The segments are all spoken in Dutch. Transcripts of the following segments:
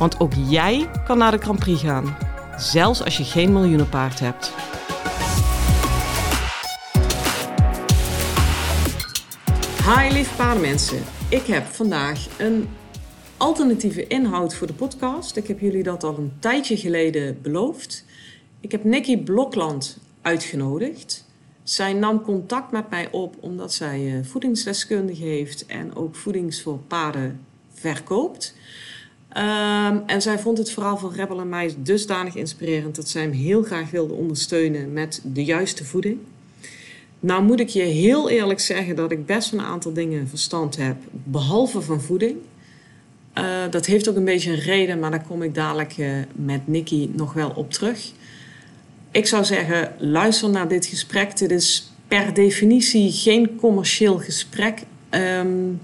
Want ook jij kan naar de Grand Prix gaan, zelfs als je geen miljoenenpaard hebt. Hi lieve paardenmensen, ik heb vandaag een alternatieve inhoud voor de podcast. Ik heb jullie dat al een tijdje geleden beloofd. Ik heb Nicky Blokland uitgenodigd. Zij nam contact met mij op omdat zij uh, voedingsdeskundige heeft en ook voedings voor paarden verkoopt. Ehm, en zij vond het verhaal van Rebel en mij dusdanig inspirerend dat zij hem heel graag wilde ondersteunen met de juiste voeding. Nou moet ik je heel eerlijk zeggen dat ik best een aantal dingen verstand heb, behalve van voeding. Uh, dat heeft ook een beetje een reden, maar daar kom ik dadelijk uh, met Nicky nog wel op terug. Ik zou zeggen, luister naar dit gesprek. Dit is per definitie geen commercieel gesprek. Um,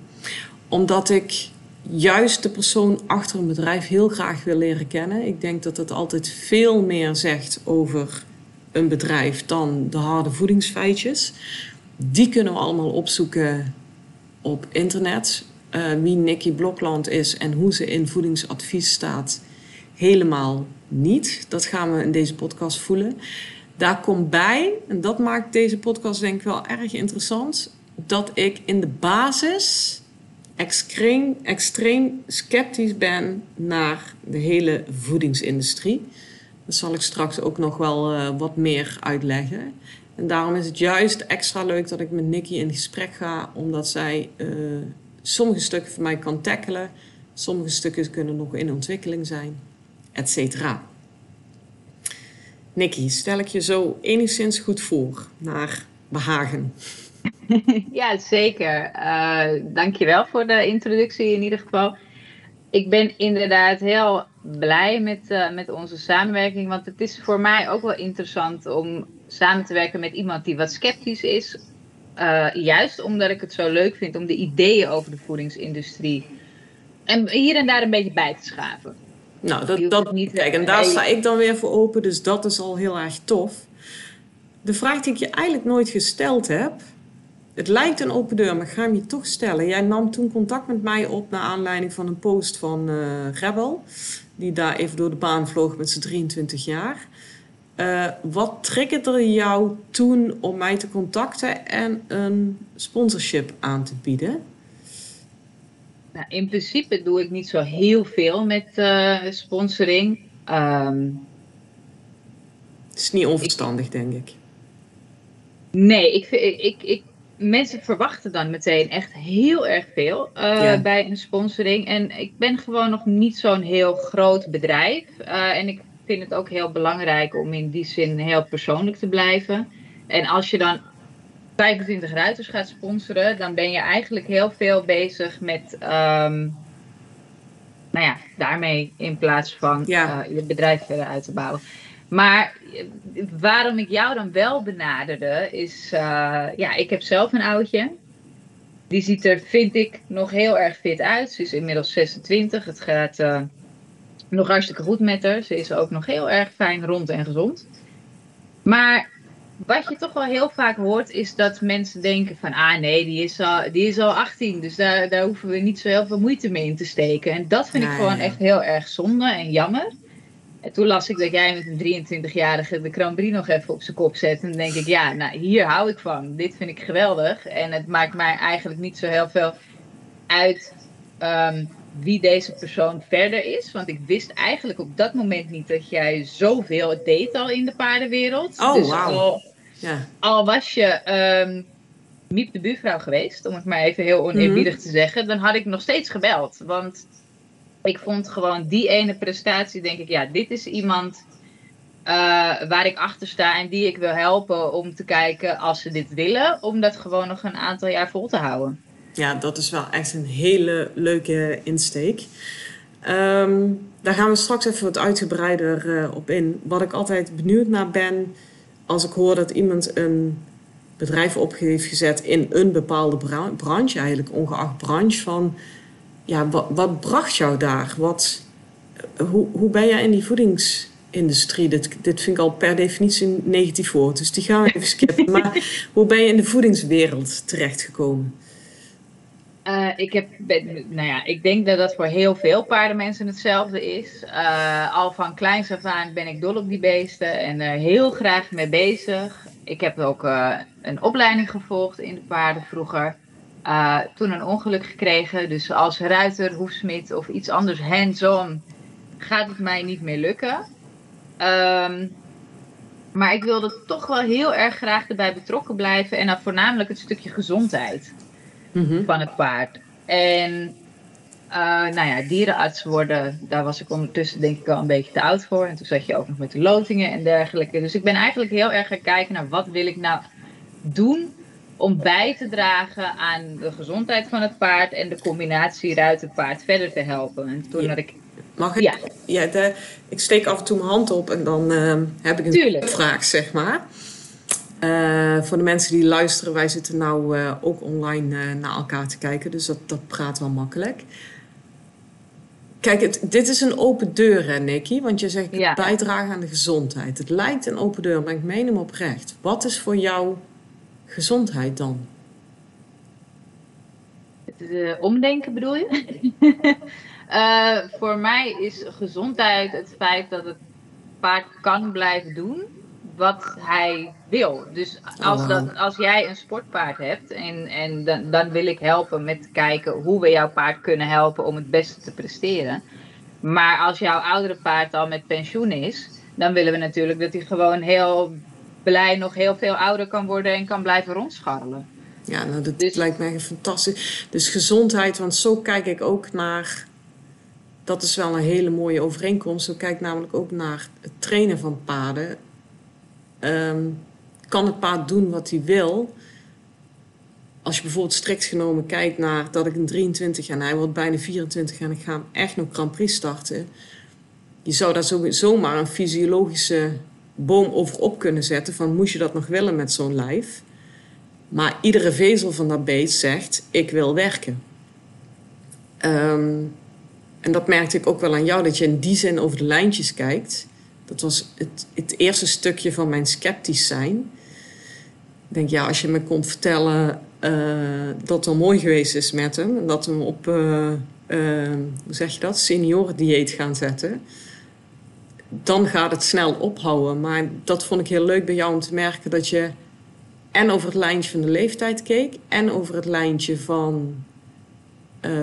omdat ik juist de persoon achter een bedrijf heel graag wil leren kennen. Ik denk dat het altijd veel meer zegt over een bedrijf dan de harde voedingsfeitjes. Die kunnen we allemaal opzoeken op internet. Uh, wie Nicky Blokland is en hoe ze in voedingsadvies staat, helemaal niet. Dat gaan we in deze podcast voelen. Daar komt bij, en dat maakt deze podcast denk ik wel erg interessant, dat ik in de basis extreem, extreem sceptisch ben naar de hele voedingsindustrie. Dat zal ik straks ook nog wel uh, wat meer uitleggen. En daarom is het juist extra leuk dat ik met Nikki in gesprek ga, omdat zij uh, sommige stukken van mij kan tackelen, sommige stukken kunnen nog in ontwikkeling zijn, et cetera. Nikki, stel ik je zo enigszins goed voor, naar behagen. ja, zeker. Uh, dankjewel voor de introductie in ieder geval. Ik ben inderdaad heel blij met, uh, met onze samenwerking. Want het is voor mij ook wel interessant om samen te werken met iemand die wat sceptisch is. Uh, juist omdat ik het zo leuk vind om de ideeën over de voedingsindustrie. En hier en daar een beetje bij te schaven. Nou, dat, dat niet. Kijk, en daar sta ik dan weer voor open. Dus dat is al heel erg tof. De vraag die ik je eigenlijk nooit gesteld heb het lijkt een open deur, maar ik ga hem je toch stellen. Jij nam toen contact met mij op naar aanleiding van een post van uh, Rebel. Die daar even door de baan vloog met zijn 23 jaar. Uh, wat triggerde jou toen om mij te contacten en een sponsorship aan te bieden? Nou, in principe doe ik niet zo heel veel met uh, sponsoring. Um, het is niet onverstandig, ik, denk ik. Nee, ik, ik, ik mensen verwachten dan meteen echt heel erg veel uh, ja. bij een sponsoring. En ik ben gewoon nog niet zo'n heel groot bedrijf. Uh, en ik vind het ook heel belangrijk om in die zin heel persoonlijk te blijven. En als je dan 25 ruiters gaat sponsoren, dan ben je eigenlijk heel veel bezig met. Um, nou ja, daarmee in plaats van ja. uh, je bedrijf verder uit te bouwen. Maar waarom ik jou dan wel benaderde, is, uh, ja, ik heb zelf een oudje. Die ziet er, vind ik, nog heel erg fit uit. Ze is inmiddels 26. Het gaat uh, nog hartstikke goed met haar. Ze is ook nog heel erg fijn, rond en gezond. Maar wat je toch wel heel vaak hoort, is dat mensen denken van... Ah nee, die is al, die is al 18, dus daar, daar hoeven we niet zo heel veel moeite mee in te steken. En dat vind ik gewoon echt heel erg zonde en jammer. En toen las ik dat jij met een 23-jarige de Prix nog even op zijn kop zet. En dan denk ik, ja, nou, hier hou ik van. Dit vind ik geweldig. En het maakt mij eigenlijk niet zo heel veel uit um, wie deze persoon verder is. Want ik wist eigenlijk op dat moment niet dat jij zoveel deed al in de paardenwereld. Oh, dus wow. al, ja. al was je um, Miep de buurvrouw geweest, om het maar even heel oneerbiedig mm -hmm. te zeggen, dan had ik nog steeds gebeld. Want ik vond gewoon die ene prestatie, denk ik, ja, dit is iemand uh, waar ik achter sta en die ik wil helpen om te kijken als ze dit willen, om dat gewoon nog een aantal jaar vol te houden. Ja, dat is wel echt een hele leuke insteek. Um, daar gaan we straks even wat uitgebreider uh, op in. Wat ik altijd benieuwd naar ben, als ik hoor dat iemand een bedrijf op heeft gezet in een bepaalde branche, eigenlijk ongeacht branche, van ja, wat, wat bracht jou daar? Wat, hoe, hoe ben jij in die voedingsindustrie? Dit, dit vind ik al per definitie een negatief woord, dus die gaan we even skippen. maar hoe ben je in de voedingswereld terechtgekomen? Uh, ik, heb, nou ja, ik denk dat dat voor heel veel paardenmensen hetzelfde is. Uh, al van kleins af aan ben ik dol op die beesten en er heel graag mee bezig. Ik heb ook uh, een opleiding gevolgd in de paarden vroeger. Toen een ongeluk gekregen. Dus als ruiter, hoefsmid of iets anders hands-on gaat het mij niet meer lukken. Um, maar ik wilde toch wel heel erg graag erbij betrokken blijven. En dan voornamelijk het stukje gezondheid. Mhm. van het paard. En uh, nou ja, dierenarts worden, daar was ik ondertussen denk ik al een beetje te oud voor. En toen zat je ook nog met de lotingen en dergelijke. Dus ik ben eigenlijk heel erg gaan kijken naar wat wil ik nou doen om bij te dragen aan de gezondheid van het paard en de combinatie ruiter-paard verder te helpen. En toen had ik... Mag ik? Ja. ja de, ik steek af en toe mijn hand op en dan uh, heb ik een vraag, zeg maar. Uh, voor de mensen die luisteren, wij zitten nou uh, ook online uh, naar elkaar te kijken, dus dat, dat praat wel makkelijk. Kijk, het, dit is een open deur, hè, Nicky? Want je zegt ja. bijdragen aan de gezondheid. Het lijkt een open deur, maar ik meen hem oprecht. Wat is voor jou gezondheid dan? Het omdenken bedoel je? voor mij is gezondheid het feit dat het paard kan blijven doen wat hij wil. Dus als, oh, dat, als jij een sportpaard hebt en, en dan, dan wil ik helpen met kijken hoe we jouw paard kunnen helpen om het beste te presteren. Maar als jouw oudere paard al met pensioen is, dan willen we natuurlijk dat hij gewoon heel blij nog heel veel ouder kan worden en kan blijven rondscharrelen. Ja, nou, dat dus, lijkt mij fantastisch. Dus gezondheid, want zo kijk ik ook naar. Dat is wel een hele mooie overeenkomst. Zo kijk ik namelijk ook naar het trainen van paarden. Ehm, kan het paard doen wat hij wil? Als je bijvoorbeeld strikt genomen kijkt naar dat ik een 23 en hij wordt bijna 24 en ik ga hem echt nog Grand Prix starten. Je zou daar zomaar een fysiologische boom over op kunnen zetten van moest je dat nog willen met zo'n lijf. Maar iedere vezel van dat beest zegt ik wil werken. Ehm, en dat merkte ik ook wel aan jou, dat je in die zin over de lijntjes kijkt. Dat was het, het eerste stukje van mijn sceptisch zijn. Ik denk, ja, als je me komt vertellen uh, dat het mooi geweest is met hem... en dat we hem op, uh, uh, hoe zeg je dat, seniorendieet gaan zetten... dan gaat het snel ophouden. Maar dat vond ik heel leuk bij jou om te merken dat je... en over het lijntje van de leeftijd keek... en over het lijntje van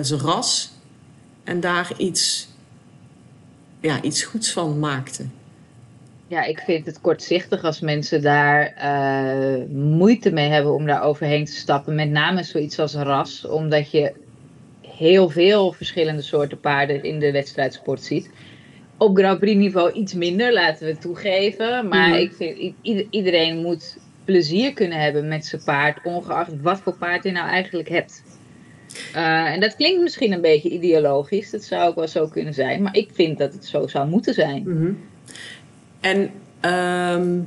zijn ras... en daar iets, ja, iets goeds van maakte. Ja, ik vind het kortzichtig als mensen daar uh, moeite mee hebben om daar overheen te stappen. Met name zoiets als ras, omdat je heel veel verschillende soorten paarden in de wedstrijdsport ziet. Op Grand Prix niveau iets minder, laten we toegeven. Maar mhm. ik vind iedereen moet plezier kunnen hebben met zijn paard, ongeacht wat voor paard je nou eigenlijk hebt. Uh, en dat klinkt misschien een beetje ideologisch, dat zou ook wel zo kunnen zijn, maar ik vind dat het zo zou moeten zijn. Mm en ehm,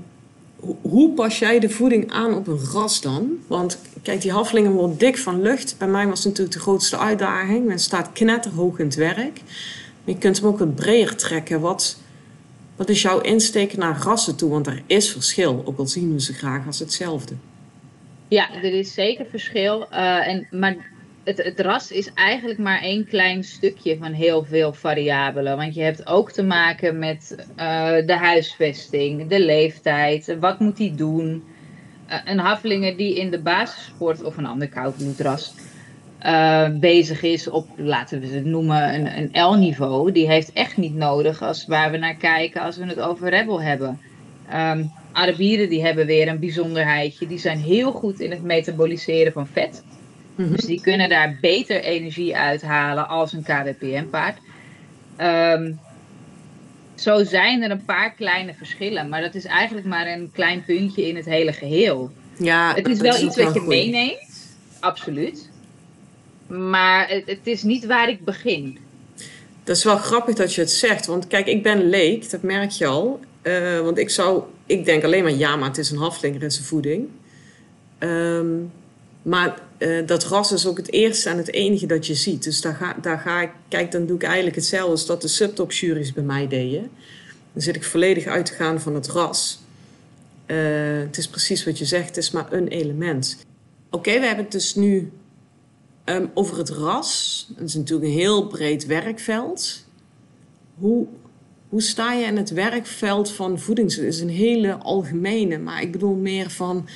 hoe pas jij de voeding aan op een ras dan? Want kijk, die haflingen worden dik van lucht. Bij mij was het natuurlijk de grootste uitdaging. Men staat knetterhoog in het werk. Je kunt hem ook wat breder trekken. Wat, wat is jouw insteek naar rassen toe? Want er is verschil, ook al zien we ze graag als hetzelfde. Ja, er is zeker verschil. Uh, en, maar het, het ras is eigenlijk maar één klein stukje van heel veel variabelen. Want je hebt ook te maken met uh, de huisvesting, de leeftijd, wat moet hij doen. Uh, een haflinger die in de basissport of een ander koudbloedras uh, bezig is op, laten we het noemen, een, een L-niveau, die heeft echt niet nodig als waar we naar kijken als we het over Rebel hebben. Um, Arabieren die hebben weer een bijzonderheidje. Die zijn heel goed in het metaboliseren van vet. Mhm. Dus die kunnen daar beter energie uithalen als een KWPM-paard. Ehm, zo zijn er een paar kleine verschillen, maar dat is eigenlijk maar een klein puntje in het hele geheel. Ja, het is wel iets wat je meeneemt, absoluut. Maar het, is niet waar ik begin. Dat is wel grappig dat je het zegt. Want kijk, ik ben leek, dat merk je al. Uh, want ik zou, ik denk alleen maar ja, maar het is een haflinger in zijn voeding. Um, maar uh, dat ras is ook het eerste en het enige dat je ziet. Dus daar ga, daar ga ik, kijk, dan doe ik eigenlijk hetzelfde als dat de subtopjuries bij mij deden. Dan zit ik volledig uit te gaan van het ras. Uh, het is precies wat je zegt, het is maar een element. Oké, we hebben het dus nu um, over het ras. Dat is natuurlijk een heel breed werkveld. Hoe, hoe sta je in het werkveld van voeding? Het is een hele algemene, maar ik bedoel meer van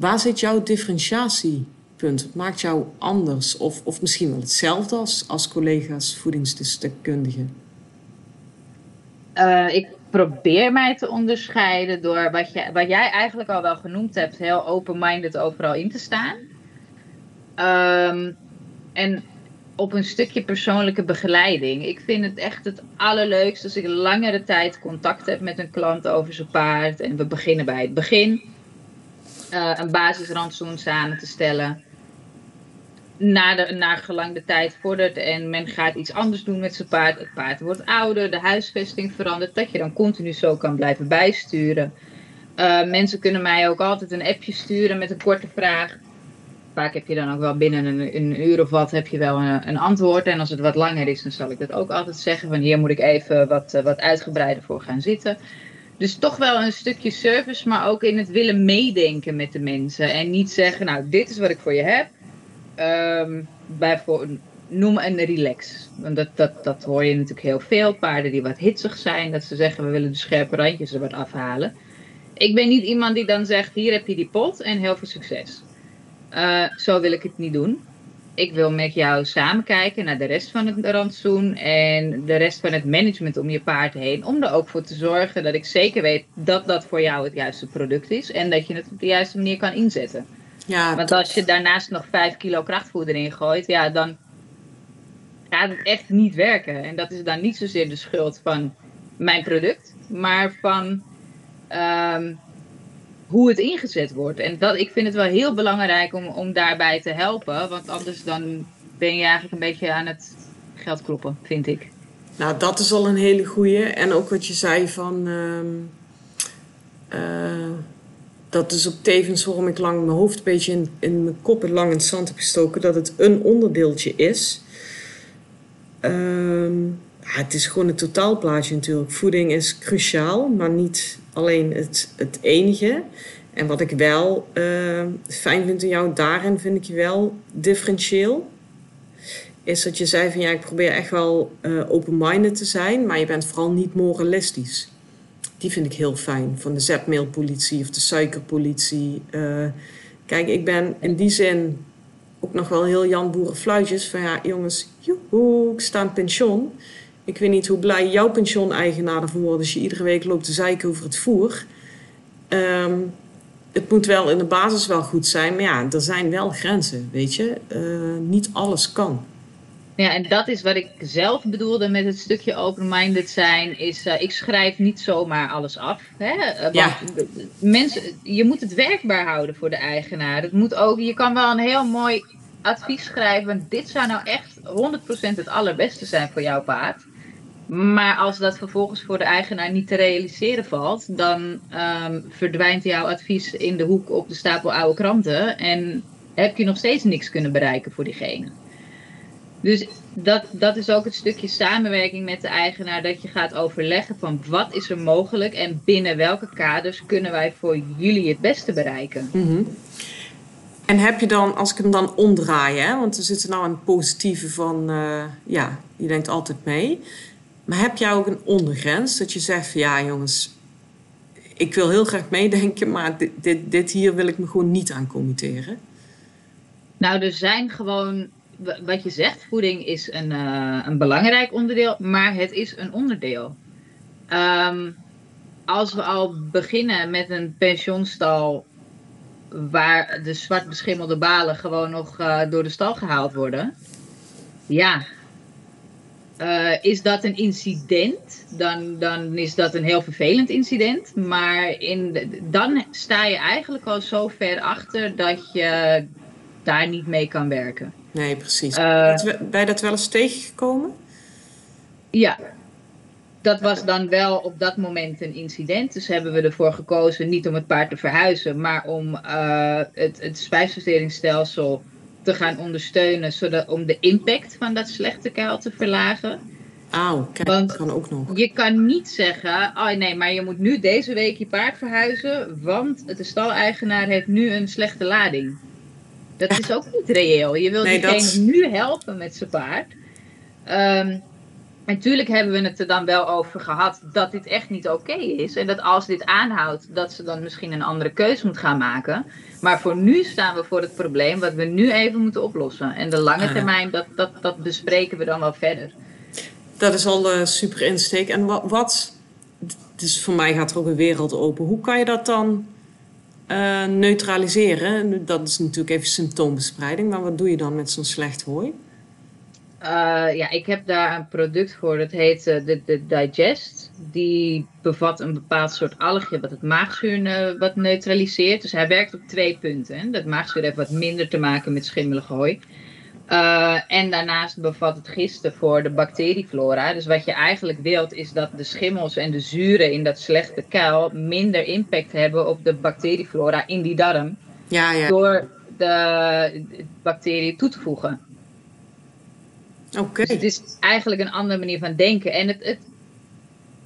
Waar zit jouw differentiatiepunt? Wat maakt jou anders? Of, of misschien wel hetzelfde als, als collega's voedingsdeskundigen? Uh, ik probeer mij te onderscheiden door wat, je, wat jij eigenlijk al wel genoemd hebt, heel open-minded overal in te staan. Um, en op een stukje persoonlijke begeleiding. Ik vind het echt het allerleukste als ik langere tijd contact heb met een klant over zijn paard. En we beginnen bij het begin uh, een basisrantsoen samen te stellen. Na, de, na gelang de tijd vordert en men gaat iets anders doen met zijn paard. Het paard wordt ouder, de huisvesting verandert. Dat je dan continu zo kan blijven bijsturen. Uh, mensen kunnen mij ook altijd een appje sturen met een korte vraag. Vaak heb je dan ook wel binnen een, uur of wat heb je wel een, een, antwoord. En als het wat langer is, dan zal ik dat ook altijd zeggen. Van hier moet ik even wat, uh, wat uitgebreider voor gaan zitten. Dus toch wel een stukje service, maar ook in het willen meedenken met de mensen. En niet zeggen, nou, dit is wat ik voor je heb. Um, bijvoorbeeld, noem een relax. Want dat, dat, dat hoor je natuurlijk heel veel. Paarden die wat hitsig zijn, dat ze zeggen, we willen de scherpe randjes er wat afhalen. Ik ben niet iemand die dan zegt, hier heb je die pot en heel veel succes. Uh, zo wil ik het niet doen ik wil met jou samen kijken naar de rest van het rantsoen en de rest van het management om je paard heen. Om er ook voor te zorgen dat ik zeker weet dat dat voor jou het juiste product is en dat je het op de juiste manier kan inzetten. Ja, Want als je daarnaast nog 5 kilo krachtvoeder in gooit, ja, dan gaat het echt niet werken. En dat is dan niet zozeer de schuld van mijn product, maar van um, hoe het ingezet wordt. En dat, ik vind het wel heel belangrijk om, om daarbij te helpen. Want anders dan ben je eigenlijk een beetje aan het geld kloppen, vind ik. Nou, dat is al een hele goeie. En ook wat je zei van... Uh, uh, dat is ook tevens waarom ik lang mijn hoofd een beetje in, in mijn kop en lang in het zand heb gestoken. Dat het een onderdeeltje is. Uh, het is gewoon een totaalplaatje natuurlijk. Voeding is cruciaal, maar niet alleen het, het enige. En wat ik wel uh, fijn vind in jou, daarin vind ik je wel differentieel. Is dat je zei van ja, ik probeer echt wel uh, open-minded te zijn, maar je bent vooral niet moralistisch. Die vind ik heel fijn. Van de zetmeelpolitie of de suikerpolitie. Uh, kijk, ik ben in die zin ook nog wel heel Jan Boerenfluitjes. Van ja, jongens, joehoe, ik sta in pensioen. Ik weet niet hoe blij jouw pensioeneigenaar ervan wordt als je iedere week loopt te zeiken over het voer. Um, het moet wel in de basis wel goed zijn, maar ja, er zijn wel grenzen, weet je. Uh, niet alles kan. Ja, en dat is wat ik zelf bedoelde met het stukje open-minded zijn. Is, uh, ik schrijf niet zomaar alles af. Hè? Uh, want ja. mensen, je moet het werkbaar houden voor de eigenaar. Het moet ook, je kan wel een heel mooi advies schrijven. Dit zou nou echt 100% het allerbeste zijn voor jouw paard. Maar als dat vervolgens voor de eigenaar niet te realiseren valt, dan um, verdwijnt jouw advies in de hoek op de stapel oude kranten en heb je nog steeds niks kunnen bereiken voor diegene. Dus dat, dat is ook het stukje samenwerking met de eigenaar, dat je gaat overleggen van wat is er mogelijk en binnen welke kaders kunnen wij voor jullie het beste bereiken. -hmm. En heb je dan, als ik hem dan omdraai, hè, want er zit er nou een positieve van, uh, ja, je denkt altijd mee. Maar heb jij ook een ondergrens dat je zegt ja jongens, ik wil heel graag meedenken, maar dit, dit, dit hier wil ik me gewoon niet aan committeren? Nou, er zijn gewoon, wat je zegt, voeding is een, uh, een belangrijk onderdeel, maar het is een onderdeel. Um, als we al beginnen met een pensioenstal waar de zwart beschimmelde balen gewoon nog uh, door de stal gehaald worden. Ja, uh, is dat een incident, dan, dan is dat een heel vervelend incident. Maar in dan sta je eigenlijk al zo ver achter dat je daar niet mee kan werken. Nee, precies. Uh, ben je dat wel eens tegengekomen? Ja, dat was dan wel op dat moment een incident. Dus hebben we ervoor gekozen niet om het paard te verhuizen, maar om uh, het, het spijsverteringsstelsel te gaan ondersteunen, zodat, om de impact van dat slechte kuil te verlagen. Auw, kijk, Want dat kan ook nog. Je kan niet zeggen, oh nee, maar je moet nu deze week je paard verhuizen, want de staleigenaar heeft nu een slechte lading. Dat is ook niet reëel. Je wilt nee, diegene nu helpen met zijn paard. Um, en natuurlijk hebben we het er dan wel over gehad dat dit echt niet oké is. En dat als dit aanhoudt, dat ze dan misschien een andere keuze moet gaan maken. Maar voor nu staan we voor het probleem wat we nu even moeten oplossen. En de lange termijn, dat, dat, dat bespreken we dan wel verder. Dat is al uh, super insteek. En wat, wat, dus voor mij gaat er ook een wereld open. Hoe kan je dat dan uh, neutraliseren? Dat is natuurlijk even symptoombespreiding. Maar wat doe je dan met zo'n slecht hooi? Uh, ja, ik heb daar een product voor. Dat heet uh, de, de Digest. Die bevat een bepaald soort algje wat het maagzuur uh, wat neutraliseert. Dus hij werkt op twee punten. Dat maagzuur heeft wat minder te maken met schimmelige hooi. en daarnaast bevat het gisten voor de bacterieflora. Dus wat je eigenlijk wilt is dat de schimmels en de zuren in dat slechte kuil minder impact hebben op de bacterieflora in die darm. Ja, ja. Door de bacteriën toe te voegen. Oké. Dus het is eigenlijk een andere manier van denken. En het, het,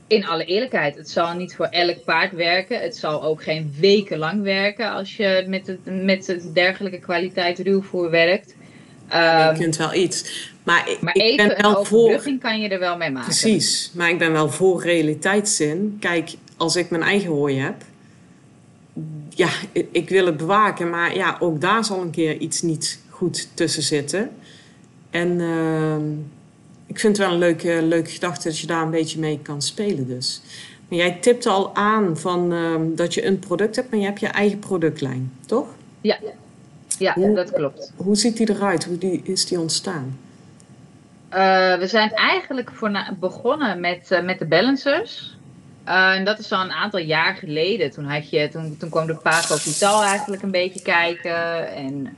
in alle eerlijkheid, het zal niet voor elk paard werken. Het zal ook geen weken lang werken als je met, het, met dergelijke kwaliteit ruwvoer werkt. je ehm, kunt wel iets. Maar, ik, maar even ben wel voor. kan je er wel mee maken. Precies, maar ik ben wel voor realiteitszin. Kijk, als ik mijn eigen hooi heb, ja, ik wil het bewaken, maar ja, ook daar zal een keer iets niet goed tussen zitten. En ehm, ik vind het wel een leuke, leuke gedachte dat je daar een beetje mee kan spelen dus. Maar jij tipt al aan van, uh, dat je een product hebt, maar je hebt je eigen productlijn, toch? Ja, ja dat klopt. Hoe ziet die eruit? Hoe die, is die ontstaan? Uh, we zijn eigenlijk voor begonnen met, uh, met de balancers. Uh, en dat is al een aantal jaar geleden. Toen, had je, toen, toen kwam de Paco Vital eigenlijk een beetje kijken. En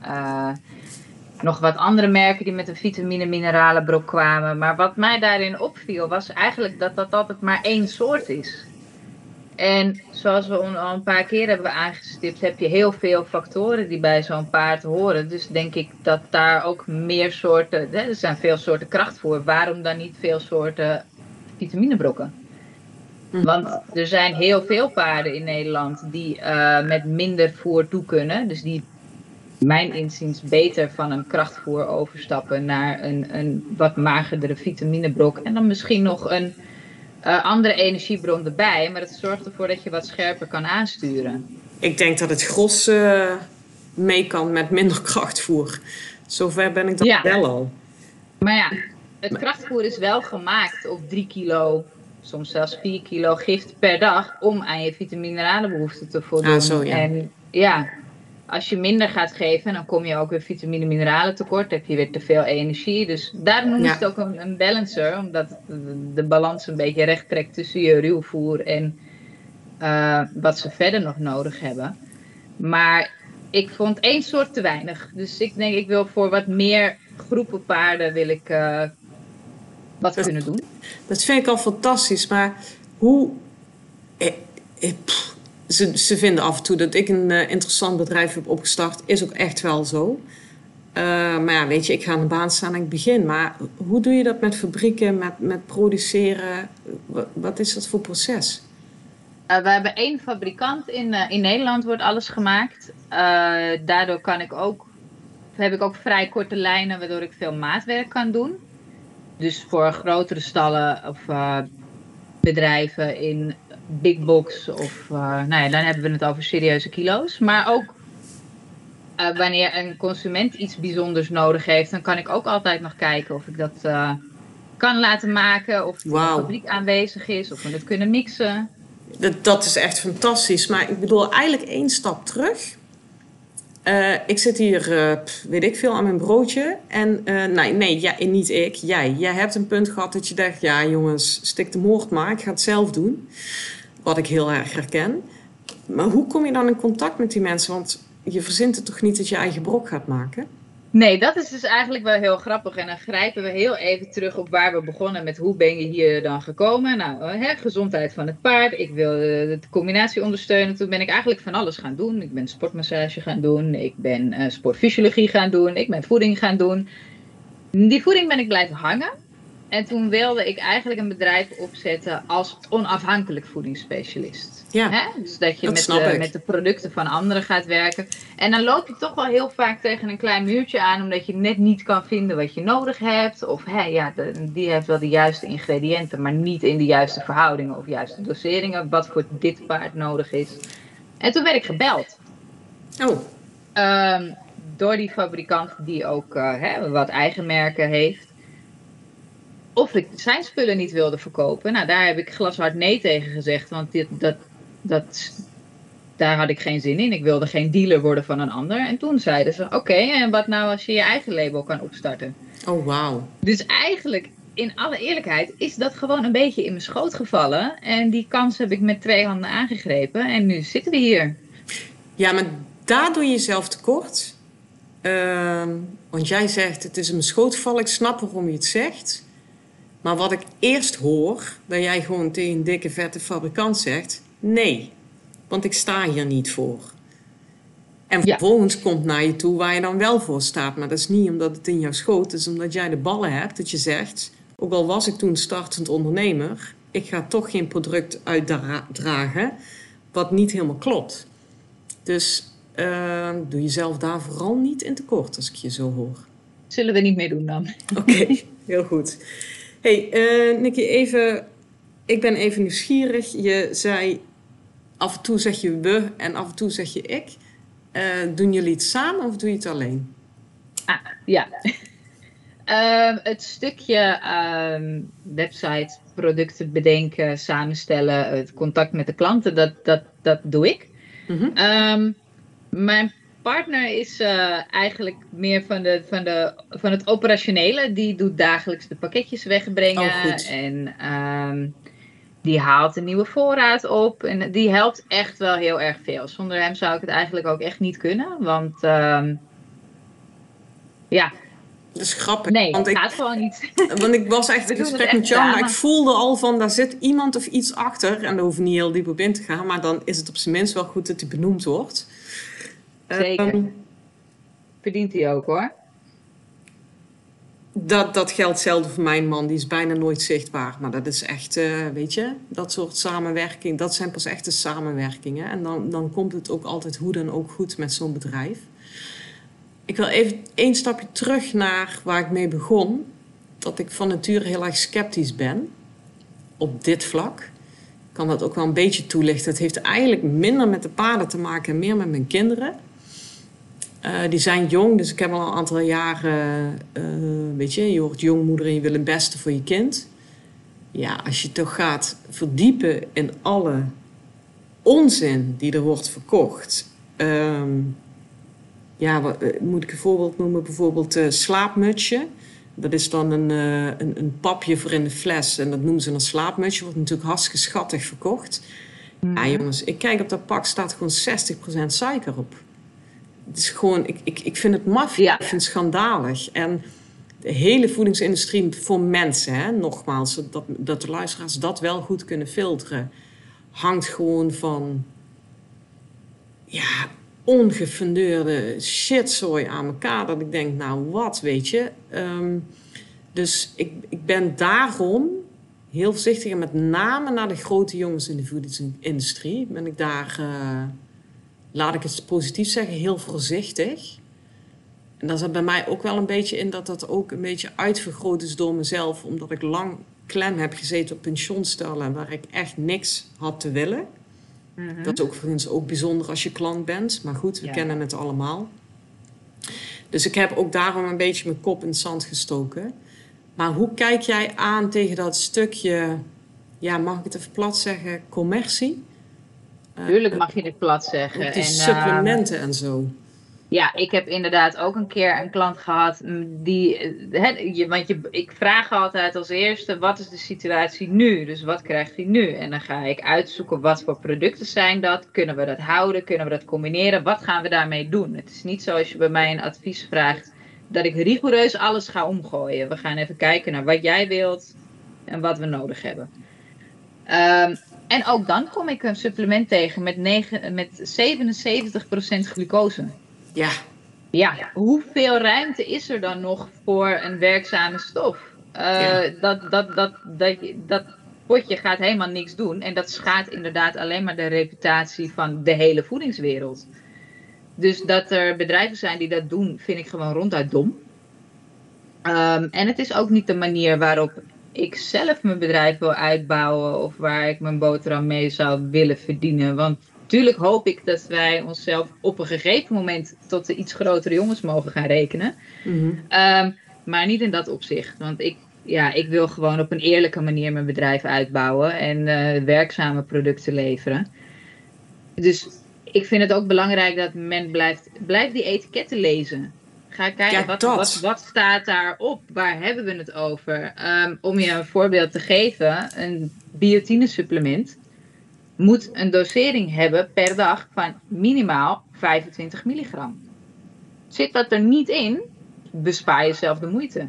nog wat andere merken die met een vitamine-mineralenbrok kwamen. Maar wat mij daarin opviel was eigenlijk dat dat altijd maar één soort is. En zoals we al een paar keer hebben aangestipt, heb je heel veel factoren die bij zo'n paard horen. Dus denk ik dat daar ook meer soorten, er zijn veel soorten krachtvoer. Waarom dan niet veel soorten vitaminebrokken? Hm. Want er zijn heel veel paarden in Nederland die uh, met minder voer toe kunnen. Dus die mijn inziens beter van een krachtvoer overstappen naar een, een wat magerdere vitaminebrok. En dan misschien nog een uh, andere energiebron erbij. Maar het zorgt ervoor dat je wat scherper kan aansturen. Ik denk dat het gros uh, mee kan met minder krachtvoer. Zover ben ik dan ja. wel al. Maar ja, het krachtvoer is wel gemaakt op 3 kilo, soms zelfs 4 kilo gift per dag om aan je vitamine-mineralenbehoeften te voldoen. Ah, zo, ja. En ja, als je minder gaat geven, dan kom je ook weer vitamine mineralen tekort. heb je weer te veel energie. Dus daarom noemen ze het ook een, een, balancer. Omdat de, balans een beetje recht trekt tussen je ruwvoer en uh, wat ze verder nog nodig hebben. Maar ik vond één soort te weinig. Dus ik denk, ik wil voor wat meer groepen paarden wil ik uh, wat kunnen doen. Dat vind ik al fantastisch. Maar hoe... Eh, eh, ze, ze vinden af en toe dat ik een uh, interessant bedrijf heb opgestart. Is ook echt wel zo. Uh, maar ja, weet je, ik ga aan de baan staan en ik begin. Maar hoe doe je dat met fabrieken, met, met produceren? Wat, is dat voor proces? Uh, we hebben één fabrikant in, in Nederland, wordt alles gemaakt. daardoor kan ik ook, heb ik ook vrij korte lijnen, waardoor ik veel maatwerk kan doen. Dus voor grotere stallen of bedrijven in big box of uh, nou ja, dan hebben we het over serieuze kilo's. Maar ook uh, wanneer een consument iets bijzonders nodig heeft, dan kan ik ook altijd nog kijken of ik dat uh, kan laten maken. Of wow. de fabriek aanwezig is, of we het kunnen mixen. Dat, dat is echt fantastisch. Maar ik bedoel, eigenlijk één stap terug. Uh, ik zit hier, uh, weet ik veel, aan mijn broodje. En uh, nee, nee ja, niet ik, jij. Jij hebt een punt gehad dat je dacht, ja jongens, stik de moord maar, ik ga het zelf doen. Wat ik heel erg herken. Maar hoe kom je dan in contact met die mensen? Want je verzint het toch niet dat je eigen brok gaat maken? Nee, dat is dus eigenlijk wel heel grappig. En dan grijpen we heel even terug op waar we begonnen met hoe ben je hier dan gekomen. Nou, hè, gezondheid van het paard. Ik wil de combinatie ondersteunen. Toen ben ik eigenlijk van alles gaan doen. Ik ben sportmassage gaan doen. Ik ben uh, sportfysiologie gaan doen. Ik ben voeding gaan doen. Die voeding ben ik blijven hangen. En toen wilde ik eigenlijk een bedrijf opzetten als onafhankelijk voedingsspecialist. Ja, Hè? Dus dat je met, de, met de producten van anderen gaat werken. En dan loop je toch wel heel vaak tegen een klein muurtje aan, omdat je net niet kan vinden wat je nodig hebt. Of hè, ja, die heeft wel de juiste ingrediënten, maar niet in de juiste verhoudingen of juiste doseringen, wat voor dit paard nodig is. En toen werd ik gebeld. Oh. Um, door die fabrikant die ook uh, hè, wat eigen merken heeft of ik zijn spullen niet wilde verkopen. Nou, daar heb ik glashard nee tegen gezegd. Want dit, dat, dat, daar had ik geen zin in. Ik wilde geen dealer worden van een ander. En toen zeiden ze: Oké, en wat nou als je je eigen label kan opstarten? Oh, wauw. Dus eigenlijk, in alle eerlijkheid, is dat gewoon een beetje in mijn schoot gevallen. En die kans heb ik met twee handen aangegrepen. En nu zitten we hier. Ja, maar daar doe je jezelf tekort. Uh, want jij zegt: Het is in mijn schoot gevallen. Ik snap waarom je het zegt. Maar wat ik eerst hoor, dat jij gewoon tegen een dikke vette fabrikant zegt: nee, want ik sta hier niet voor. En vervolgens komt naar je toe waar je dan wel voor staat. Maar dat is niet omdat het in jouw schoot is, omdat jij de ballen hebt. Dat je zegt, ook al was ik toen startend ondernemer, ik ga toch geen product uitdragen wat niet helemaal klopt. Dus uh, doe jezelf daar vooral niet in tekort als ik je zo hoor. Zullen we niet meer doen dan? Oké, heel goed hey, uh, Nicky, even, ik ben even nieuwsgierig. Je zei, af en toe zeg je we en af en toe zeg je ik. Uh, doen jullie het samen of doe je het alleen? Ah, ja. uh, het stukje uh, website, producten bedenken, samenstellen, het contact met de klanten, dat, dat, dat doe ik. Mm -hmm. mijn partner is uh, eigenlijk meer van, de, van, de, van het operationele. Die doet dagelijks de pakketjes wegbrengen. Oh, en um, die haalt een nieuwe voorraad op. En die helpt echt wel heel erg veel. Zonder hem zou ik het eigenlijk ook echt niet kunnen. Want um, ja, dat is grappig. Nee, want het gaat gewoon niet. Want ik was echt in gesprek met jou, maar ik voelde al van, daar zit iemand of iets achter. En daar hoeven niet heel diep op in te gaan, maar dan is het op zijn minst wel goed dat hij benoemd wordt. Zeker. Um, Verdient hij ook hoor. Dat, dat geldt hetzelfde voor mijn man. Die is bijna nooit zichtbaar. Maar dat is echt, uh, weet je, dat soort samenwerking. Dat zijn pas echte samenwerkingen. En dan, dan komt het ook altijd hoe dan ook goed met zo'n bedrijf. Ik wil even één stapje terug naar waar ik mee begon. Dat ik van nature heel erg sceptisch ben. Op dit vlak. Ik kan dat ook wel een beetje toelichten. Het heeft eigenlijk minder met de paarden te maken en meer met mijn kinderen. Uh, die zijn jong, dus ik heb al een aantal jaren, uh, weet je, je wordt jongmoeder en je wil het beste voor je kind. Ja, als je toch gaat verdiepen in alle onzin die er wordt verkocht. Um, ja, wat, eh, moet ik een voorbeeld noemen? Bijvoorbeeld uh, slaapmutsje. Dat is dan een, een, een, papje voor in de fles en dat noemen ze een slaapmutsje. Wordt natuurlijk hartstikke schattig verkocht. Mm. Ja, jongens, ik kijk op dat pak, staat gewoon 60% suiker op het is gewoon, ik, ik, ik vind het maffia, ik vind het schandalig. En de hele voedingsindustrie voor mensen, hè, nogmaals, dat, dat de luisteraars dat wel goed kunnen filteren, hangt gewoon van ja, ongefundeerde shitzooi aan elkaar. Dat ik denk, nou wat, weet je. Um, dus ik, ik ben daarom heel voorzichtig en met name naar de grote jongens in de voedingsindustrie ben ik daar. Uh, laat ik het positief zeggen, heel voorzichtig. En dat zat bij mij ook wel een beetje in dat dat ook een beetje uitvergroot is door mezelf, omdat ik lang klem heb gezeten op pensioenstellen waar ik echt niks had te willen. Mhm. Dat is ook voor ons ook bijzonder als je klant bent, maar goed, we kennen het allemaal. Dus ik heb ook daarom een beetje mijn kop in het zand gestoken. Maar hoe kijk jij aan tegen dat stukje, ja, mag ik het even plat zeggen, commercie? Tuurlijk mag je dit plat zeggen. die en, supplementen en zo. Ja, ik heb inderdaad ook een keer een klant gehad die. je, want je, ik vraag altijd als eerste: wat is de situatie nu? Dus wat krijgt hij nu? En dan ga ik uitzoeken wat voor producten zijn dat. Kunnen we dat houden? Kunnen we dat combineren? Wat gaan we daarmee doen? Het is niet zoals je bij mij een advies vraagt: dat ik rigoureus alles ga omgooien. We gaan even kijken naar wat jij wilt en wat we nodig hebben. Ehm, en ook dan kom ik een supplement tegen met, 9, met 77% glucose. Ja. Ja, hoeveel ruimte is er dan nog voor een werkzame stof? Uh, dat, dat, dat, dat, dat potje gaat helemaal niks doen. En dat schaadt inderdaad alleen maar de reputatie van de hele voedingswereld. Dus dat er bedrijven zijn die dat doen, vind ik gewoon ronduit dom. Um, en het is ook niet de manier waarop ik zelf mijn bedrijf wil uitbouwen of waar ik mijn boterham mee zou willen verdienen. Want natuurlijk hoop ik dat wij onszelf op een gegeven moment tot de iets grotere jongens mogen gaan rekenen. Mm -hmm. um, maar niet in dat opzicht. Want ik, ja, ik wil gewoon op een eerlijke manier mijn bedrijf uitbouwen en uh, werkzame producten leveren. Dus ik vind het ook belangrijk dat men blijft, blijft die etiketten lezen. Ga kijken, wat, wat, wat, staat daarop? Waar hebben we het over? Um, om je een voorbeeld te geven, een biotine supplement moet een dosering hebben per dag van minimaal 25 milligram. Zit dat er niet in, bespaar je zelf de moeite.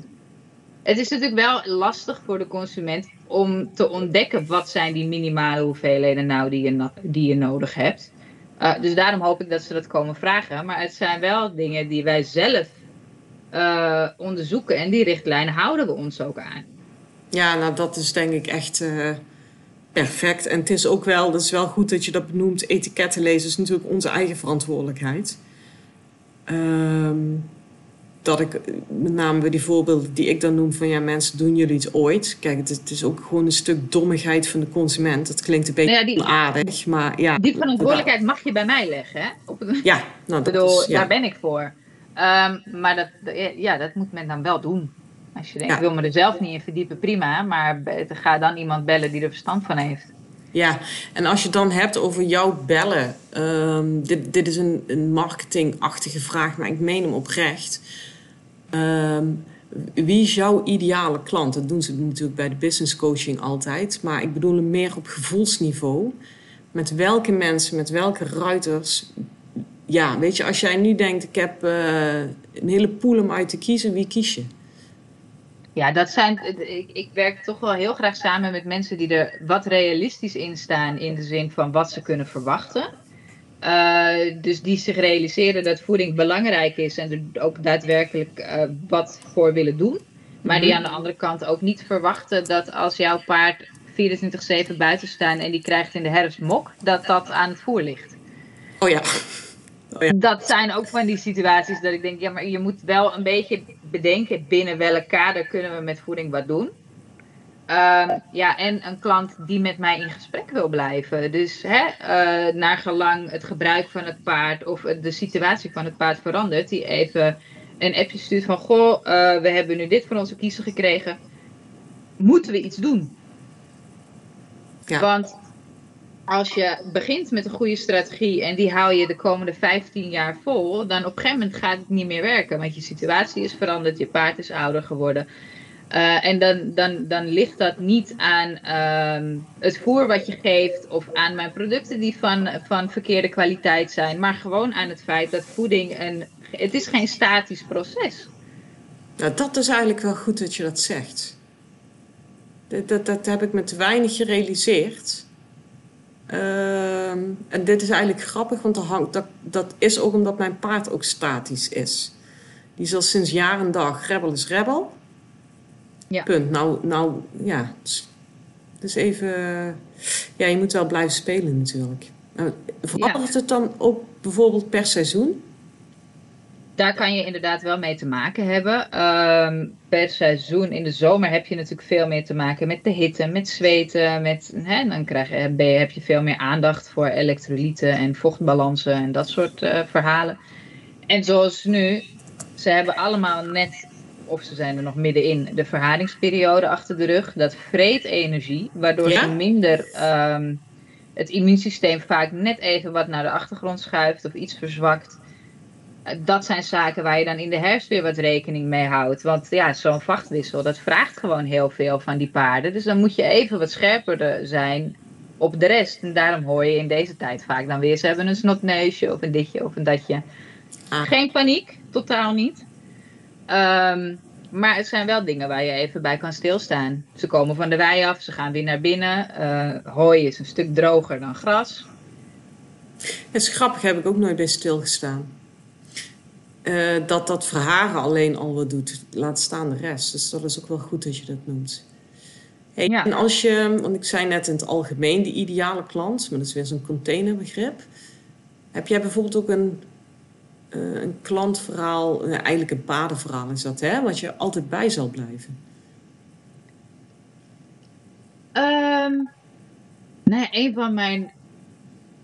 Het is natuurlijk wel lastig voor de consument om te ontdekken wat zijn die minimale hoeveelheden nou die je, die je nodig hebt. Uh, dus daarom hoop ik dat ze dat komen vragen. Maar het zijn wel dingen die wij zelf uh, onderzoeken. En die richtlijnen houden we ons ook aan. Ja, nou dat is denk ik echt uh, perfect. En het is ook wel, dat is wel goed dat je dat benoemt. Etiketten lezen is natuurlijk onze eigen verantwoordelijkheid. Um, dat ik met name bij die voorbeelden die ik dan noem van ja, mensen doen jullie het ooit. Kijk, het is, het is ook gewoon een stuk dommigheid van de consument. Het klinkt een beetje nou ja, die, aardig, maar ja. Die verantwoordelijkheid mag je bij mij leggen, hè? Op, ja, nou, dat bedoel, is, ja. daar ben ik voor. Um, maar dat, ja, dat moet men dan wel doen. Als je denkt, ja. ik wil me er zelf niet in verdiepen, prima. Maar ga dan iemand bellen die er verstand van heeft. Ja, en als je het dan hebt over jouw bellen. Um, dit, dit is een, een marketingachtige vraag, maar ik meen hem oprecht. Um, wie is jouw ideale klant? Dat doen ze natuurlijk bij de business coaching altijd. Maar ik bedoel hem meer op gevoelsniveau. Met welke mensen, met welke ruiters. Ja, weet je, als jij nu denkt: ik heb uh, een hele pool om uit te kiezen, wie kies je? Ja, dat zijn. Ik, ik werk toch wel heel graag samen met mensen die er wat realistisch in staan. In de zin van wat ze kunnen verwachten. Uh, dus die zich realiseren dat voeding belangrijk is en er ook daadwerkelijk uh, wat voor willen doen. Maar die mhm. aan de andere kant ook niet verwachten dat als jouw paard 24-7 buiten staan en die krijgt in de herfst mok, dat dat aan het voer ligt. Oh ja. Ja. Dat zijn ook van die situaties dat ik denk, ja, maar je moet wel een beetje bedenken binnen welk kader kunnen we met voeding wat doen. Uh, ja, en een klant die met mij in gesprek wil blijven. Dus hè, uh, naar gelang het gebruik van het paard of de situatie van het paard verandert, die even een appje stuurt van: Goh, uh, we hebben nu dit van onze kiezer gekregen. Moeten we iets doen? Ja. Want als je begint met een goede strategie en die hou je de komende 15 jaar vol, dan op een gegeven moment gaat het niet meer werken. Want je situatie is veranderd, je paard is ouder geworden. Uh, en dan, dan, dan ligt dat niet aan uh, het voer wat je geeft of aan mijn producten die van, van verkeerde kwaliteit zijn, maar gewoon aan het feit dat voeding een. Het is geen statisch proces. Nou, dat is eigenlijk wel goed dat je dat zegt. Dat, dat, dat heb ik me te weinig gerealiseerd. Uh, en dit is eigenlijk grappig, want dat, hangt, dat, dat is ook omdat mijn paard ook statisch is. Die is al sinds jaar en dag rebel is rebel. Ja. Punt. Nou, nou ja. Dus, dus even. Ja, je moet wel blijven spelen natuurlijk. Nou, verandert ja. het dan ook bijvoorbeeld per seizoen? Daar kan je inderdaad wel mee te maken hebben. Um, per seizoen in de zomer heb je natuurlijk veel meer te maken met de hitte, met zweten. Met, hè, dan krijg je, heb je veel meer aandacht voor elektrolyten en vochtbalansen en dat soort uh, verhalen. En zoals nu, ze hebben allemaal net of ze zijn er nog middenin, de verharingsperiode achter de rug. Dat vreet energie, waardoor ja? ze minder um, het immuunsysteem vaak net even wat naar de achtergrond schuift of iets verzwakt. Dat zijn zaken waar je dan in de herfst weer wat rekening mee houdt. Want ja, zo'n vachtwissel, dat vraagt gewoon heel veel van die paarden. Dus dan moet je even wat scherper zijn op de rest. En daarom hoor je in deze tijd vaak dan weer, ze hebben een snotneusje of een ditje of een datje. Ah. Geen paniek, totaal niet. Ehm, maar het zijn wel dingen waar je even bij kan stilstaan. Ze komen van de wei af, ze gaan weer naar binnen. Uh, hooi is een stuk droger dan gras. Het is grappig, heb ik ook nooit bij stilgestaan. Uh, dat dat verharen alleen al wat doet, laat staan de rest. Dus dat is ook wel goed dat je dat noemt. Hey, En als je, want ik zei net in het algemeen, de ideale klant, maar dat is weer zo'n containerbegrip. Heb jij bijvoorbeeld ook een, uh, een klantverhaal, uh, eigenlijk een padenverhaal is dat, hè? Wat je altijd bij zal blijven? Um, nou, een van mijn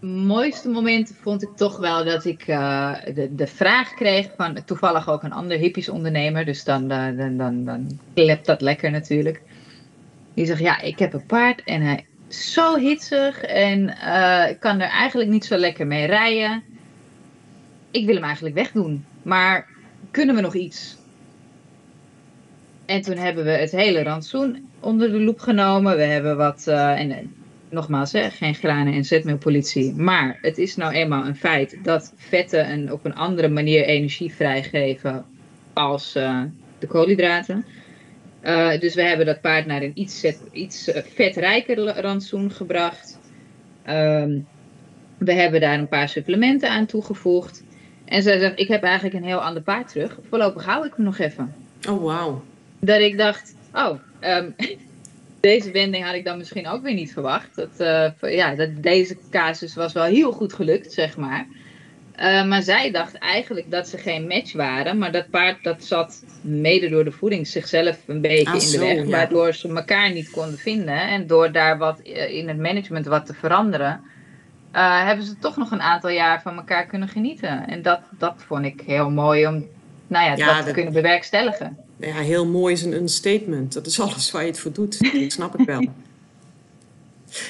mooiste momenten vond ik toch wel dat ik uh, de, de vraag kreeg van toevallig ook een ander hippies ondernemer. Dus dan, dan, dan, dan klept dat lekker natuurlijk. Die zegt, ja, ik heb een paard en hij is zo hitsig en uh, ik kan er eigenlijk niet zo lekker mee rijden. Ik wil hem eigenlijk wegdoen, maar kunnen we nog iets? En toen hebben we het hele rantsoen onder de loep genomen. We hebben wat, en nogmaals, hè, geen granen- en zetmeelpolitie. Maar het is nou eenmaal een feit dat vetten een, op een andere manier energie vrijgeven als uh, de koolhydraten. Uh, dus we hebben dat paard naar een iets, iets vetrijker rantsoen gebracht. Um, we hebben daar een paar supplementen aan toegevoegd. En zij zegt, ik heb eigenlijk een heel ander paard terug. Voorlopig hou ik hem nog even. Oh, wauw. Dat ik dacht, oh, um, deze wending had ik dan misschien ook weer niet verwacht. Dat, uh, ja, dat deze casus was wel heel goed gelukt, zeg maar. Uh, maar zij dacht eigenlijk dat ze geen match waren. Maar dat paard dat zat mede door de voeding zichzelf een beetje ah, in de weg. Ja. Waardoor ze elkaar niet konden vinden. En door daar wat in het management wat te veranderen. Uh, hebben ze toch nog een aantal jaar van elkaar kunnen genieten. En dat, dat vond ik heel mooi om nou ja, ja dat te kunnen bewerkstelligen. Ja, heel mooi is een understatement. Dat is alles waar je het voor doet. Dat snap ik wel.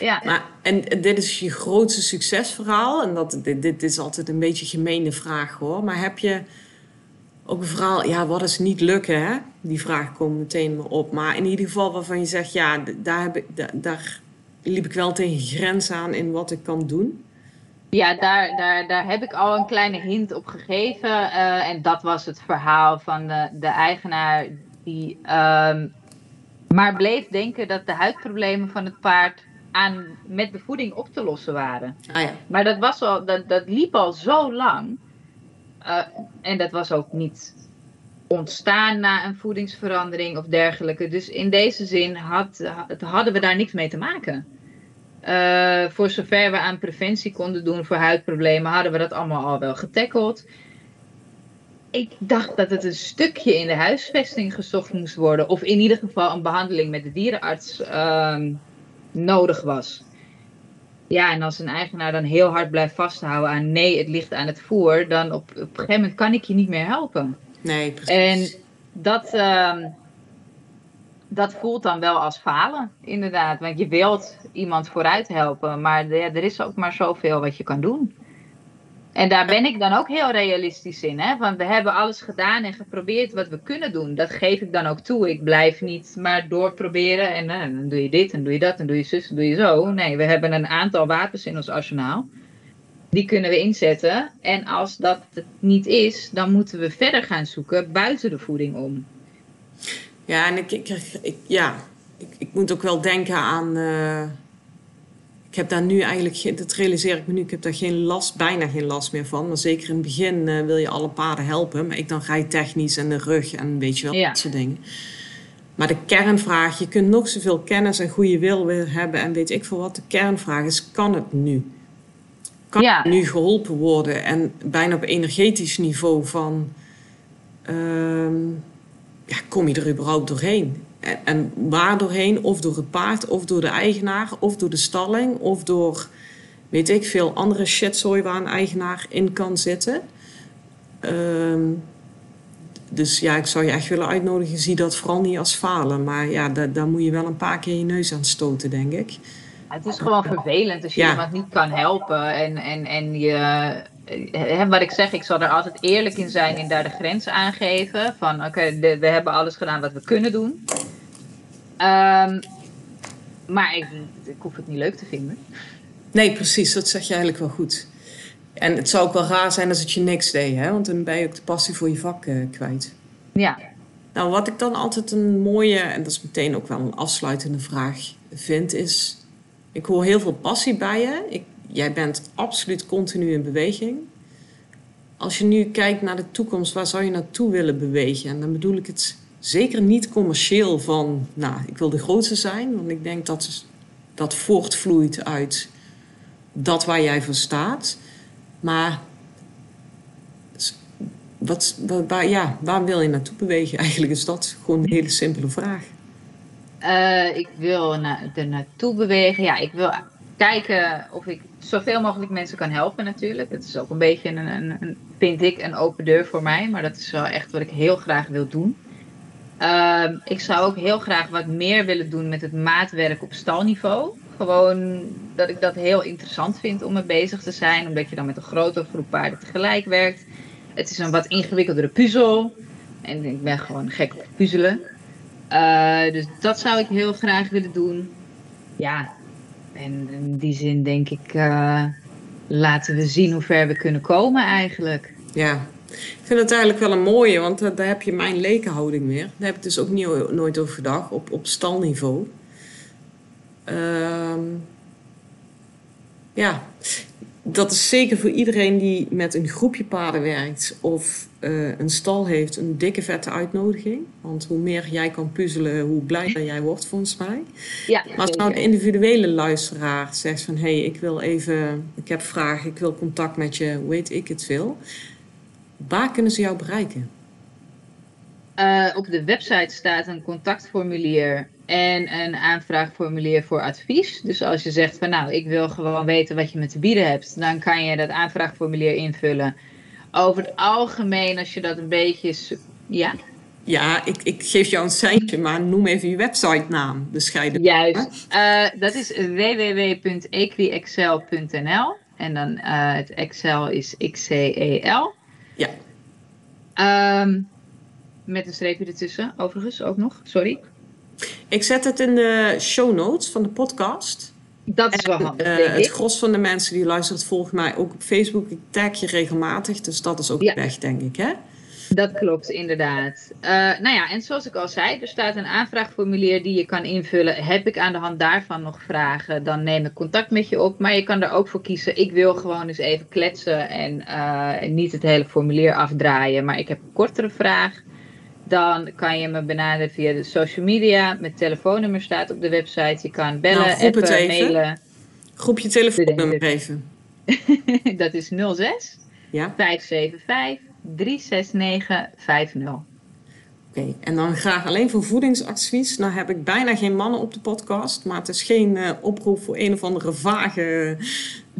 Ja. Maar, en dit is je grootste succesverhaal. En dat, dit, dit is altijd een beetje een gemene vraag hoor. Maar heb je ook een verhaal, ja, wat is niet lukken? Hè? Die vraag komt meteen maar op. Maar in ieder geval waarvan je zegt, ja, daar, heb ik, daar, daar liep ik wel tegen grens aan in wat ik kan doen. Ja, daar, daar, daar heb ik al een kleine hint op gegeven. Uh, en dat was het verhaal van de, de eigenaar die um, maar bleef denken dat de huidproblemen van het paard aan, met de voeding op te lossen waren. Ah, ja. Maar dat, was al, dat, dat liep al zo lang. Uh, en dat was ook niet ontstaan na een voedingsverandering of dergelijke. Dus in deze zin had, hadden we daar niks mee te maken. Uh, voor zover we aan preventie konden doen voor huidproblemen, hadden we dat allemaal al wel getackeld. Ik dacht dat het een stukje in de huisvesting gezocht moest worden, of in ieder geval een behandeling met de dierenarts uh, nodig was. Ja, en als een eigenaar dan heel hard blijft vasthouden aan nee, het ligt aan het voer, dan op, op een gegeven moment kan ik je niet meer helpen. Nee, precies. En dat, uh, dat voelt dan wel als falen, inderdaad. Want je wilt iemand vooruit helpen, maar ja, er is ook maar zoveel wat je kan doen. En daar ben ik dan ook heel realistisch in. Hè? Want we hebben alles gedaan en geprobeerd wat we kunnen doen. Dat geef ik dan ook toe. Ik blijf niet maar doorproberen. En uh, dan doe je dit en doe je dat en doe je zus en doe je zo. Nee, we hebben een aantal wapens in ons arsenaal. Die kunnen we inzetten. En als dat het niet is, dan moeten we verder gaan zoeken buiten de voeding om. Ja, en ik, ik, ik ja, ik, ik, moet ook wel denken aan. Uh, ik heb daar nu eigenlijk, dat realiseer ik me nu, ik heb daar geen last, bijna geen last meer van. Maar zeker in het begin uh, wil je alle paarden helpen. Maar ik dan technisch en de rug en weet je wel, ja. dat soort dingen. Maar de kernvraag, je kunt nog zoveel kennis en goede wil hebben en weet ik veel wat. De kernvraag is, kan het nu? Kan ja. het nu geholpen worden? En bijna op energetisch niveau van... Uh, ja, kom je er überhaupt doorheen? En, en, waar doorheen? Of door het paard, of door de eigenaar, of door de stalling, of door weet ik veel andere shitzooi waar een eigenaar in kan zitten. Um, dus ja, ik zou je echt willen uitnodigen, zie dat vooral niet als falen. Maar ja, daar, daar moet je wel een paar keer je neus aan stoten, denk ik. Het is gewoon vervelend als je ja. iemand niet kan helpen en, en, en je He, wat ik zeg, ik zal er altijd eerlijk in zijn en daar de grens aangeven. Van oké, okay, we hebben alles gedaan wat we kunnen doen. Um, maar ik, ik, hoef het niet leuk te vinden. Nee, precies, dat zeg je eigenlijk wel goed. En het zou ook wel raar zijn als het je niks deed, hè? want dan ben je ook de passie voor je vak uh, kwijt. Ja, Nou, wat ik dan altijd een mooie, en dat is meteen ook wel een afsluitende vraag, vind, is: ik hoor heel veel passie bij je. Ik, jij bent absoluut continu in beweging. Als je nu kijkt naar de toekomst, waar zou je naartoe willen bewegen? En dan bedoel ik het zeker niet commercieel van, nou, ik wil de grootste zijn, want ik denk dat dat voortvloeit uit dat waar jij voor staat. Maar wat, waar, ja, waar wil je naartoe bewegen? Eigenlijk is dat gewoon een hele simpele vraag. Uh, ik wil er naartoe bewegen. Ja, ik wil kijken of ik zoveel mogelijk mensen kan helpen natuurlijk. Het is ook een beetje, een, een, vind ik, een open deur voor mij. Maar dat is wel echt wat ik heel graag wil doen. Uh, ik zou ook heel graag wat meer willen doen met het maatwerk op stalniveau. Gewoon dat ik dat heel interessant vind om mee bezig te zijn. Omdat je dan met een grote groep paarden tegelijk werkt. Het is een wat ingewikkeldere puzzel. En ik ben gewoon gek op puzzelen. Uh, dus dat zou ik heel graag willen doen. Ja, en in die zin denk ik, uh, laten we zien hoe ver we kunnen komen eigenlijk. Ja, ik vind het eigenlijk wel een mooie, want uh, daar heb je mijn lekenhouding weer. Daar heb ik dus ook niet, nooit over gedacht, op, op stalniveau. Uh, ja, dat is zeker voor iedereen die met een groepje paarden werkt of uh, een stal heeft, een dikke vette uitnodiging. Want hoe meer jij kan puzzelen, hoe blijer jij wordt volgens mij. Ja, maar als nou een individuele luisteraar zegt van hé, hey, ik wil even, ik heb vragen, ik wil contact met je, weet ik het veel. Waar kunnen ze jou bereiken? Uh, op de website staat een contactformulier en een aanvraagformulier voor advies. Dus als je zegt van nou, ik wil gewoon weten wat je me te bieden hebt, dan kan je dat aanvraagformulier invullen. Over het algemeen, als je dat een beetje. Ja? Ja, ik, ik geef jou een seintje, maar noem even je website naam. Bescheiden. Juist. Uh, dat is www.equiexcel.nl. En dan uh, het Excel is XCEL. Ja. Um, met een streepje ertussen, overigens ook nog. Sorry. Ik zet het in de show notes van de podcast. Dat is wel handig, uh, Het gros van de mensen die luistert volgt mij ook op Facebook. Ik tag je regelmatig, dus dat is ook ja. weg, denk ik, hè? Dat klopt, inderdaad. Uh, nou ja, en zoals ik al zei, er staat een aanvraagformulier die je kan invullen. Heb ik aan de hand daarvan nog vragen, dan neem ik contact met je op. Maar je kan er ook voor kiezen, ik wil gewoon eens even kletsen en uh, niet het hele formulier afdraaien. Maar ik heb een kortere vraag dan kan je me benaderen via de social media. Mijn telefoonnummer staat op de website. Je kan bellen, nou, appen, mailen. Groep je telefoonnummer even. dat is 06 ja? 575 369 50. Oké, okay. en dan graag alleen voor voedingsadvies. Nou heb ik bijna geen mannen op de podcast, maar het is geen uh, oproep voor een of andere vage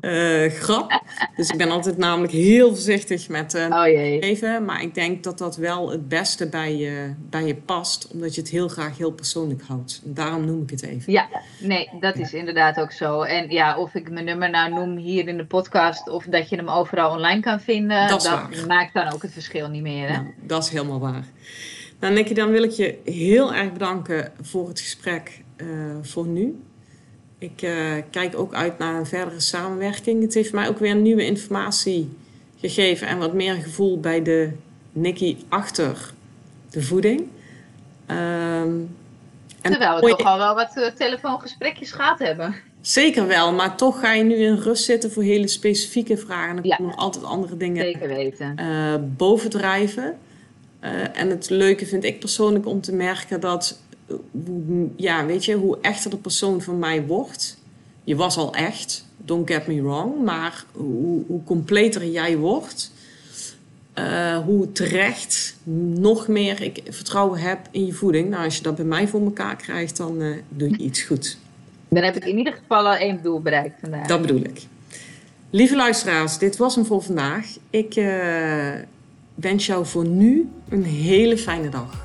uh, grap. Dus ik ben altijd namelijk heel voorzichtig met uh, oh geven. Maar ik denk dat dat wel het beste bij je, bij je past. Omdat je het heel graag heel persoonlijk houdt. daarom noem ik het even. Ja, nee, dat is inderdaad ook zo. En ja, of ik mijn nummer nou noem hier in de podcast... of dat je hem overal online kan vinden... Dat, dat maakt dan ook het verschil niet meer. Hè? Nou, dat is helemaal waar. Nou, Nicky, dan wil ik je heel erg bedanken voor het gesprek uh, voor nu. Ik uh, kijk ook uit naar een verdere samenwerking. Het heeft mij ook weer nieuwe informatie gegeven en wat meer gevoel bij de Nicky achter de voeding. Um, en Terwijl we toch al wel wat uh, telefoongesprekjes gehad hebben. Zeker wel, maar toch ga je nu in rust zitten voor hele specifieke vragen. En dan ja. komen altijd andere dingen Zeker weten. Uh, bovendrijven. Uh, en het leuke vind ik persoonlijk om te merken dat ja, weet je, hoe echter de persoon van mij wordt. Je was al echt, don't get me wrong, maar hoe, hoe completer jij wordt, uh, hoe terecht nog meer ik vertrouwen heb in je voeding. Nou, als je dat bij mij voor elkaar krijgt, dan uh, doe je iets goed. Dan heb ik in ieder geval al één doel bereikt vandaag. Dat bedoel ik. Lieve luisteraars, dit was hem voor vandaag. Ik uh, wens jou voor nu een hele fijne dag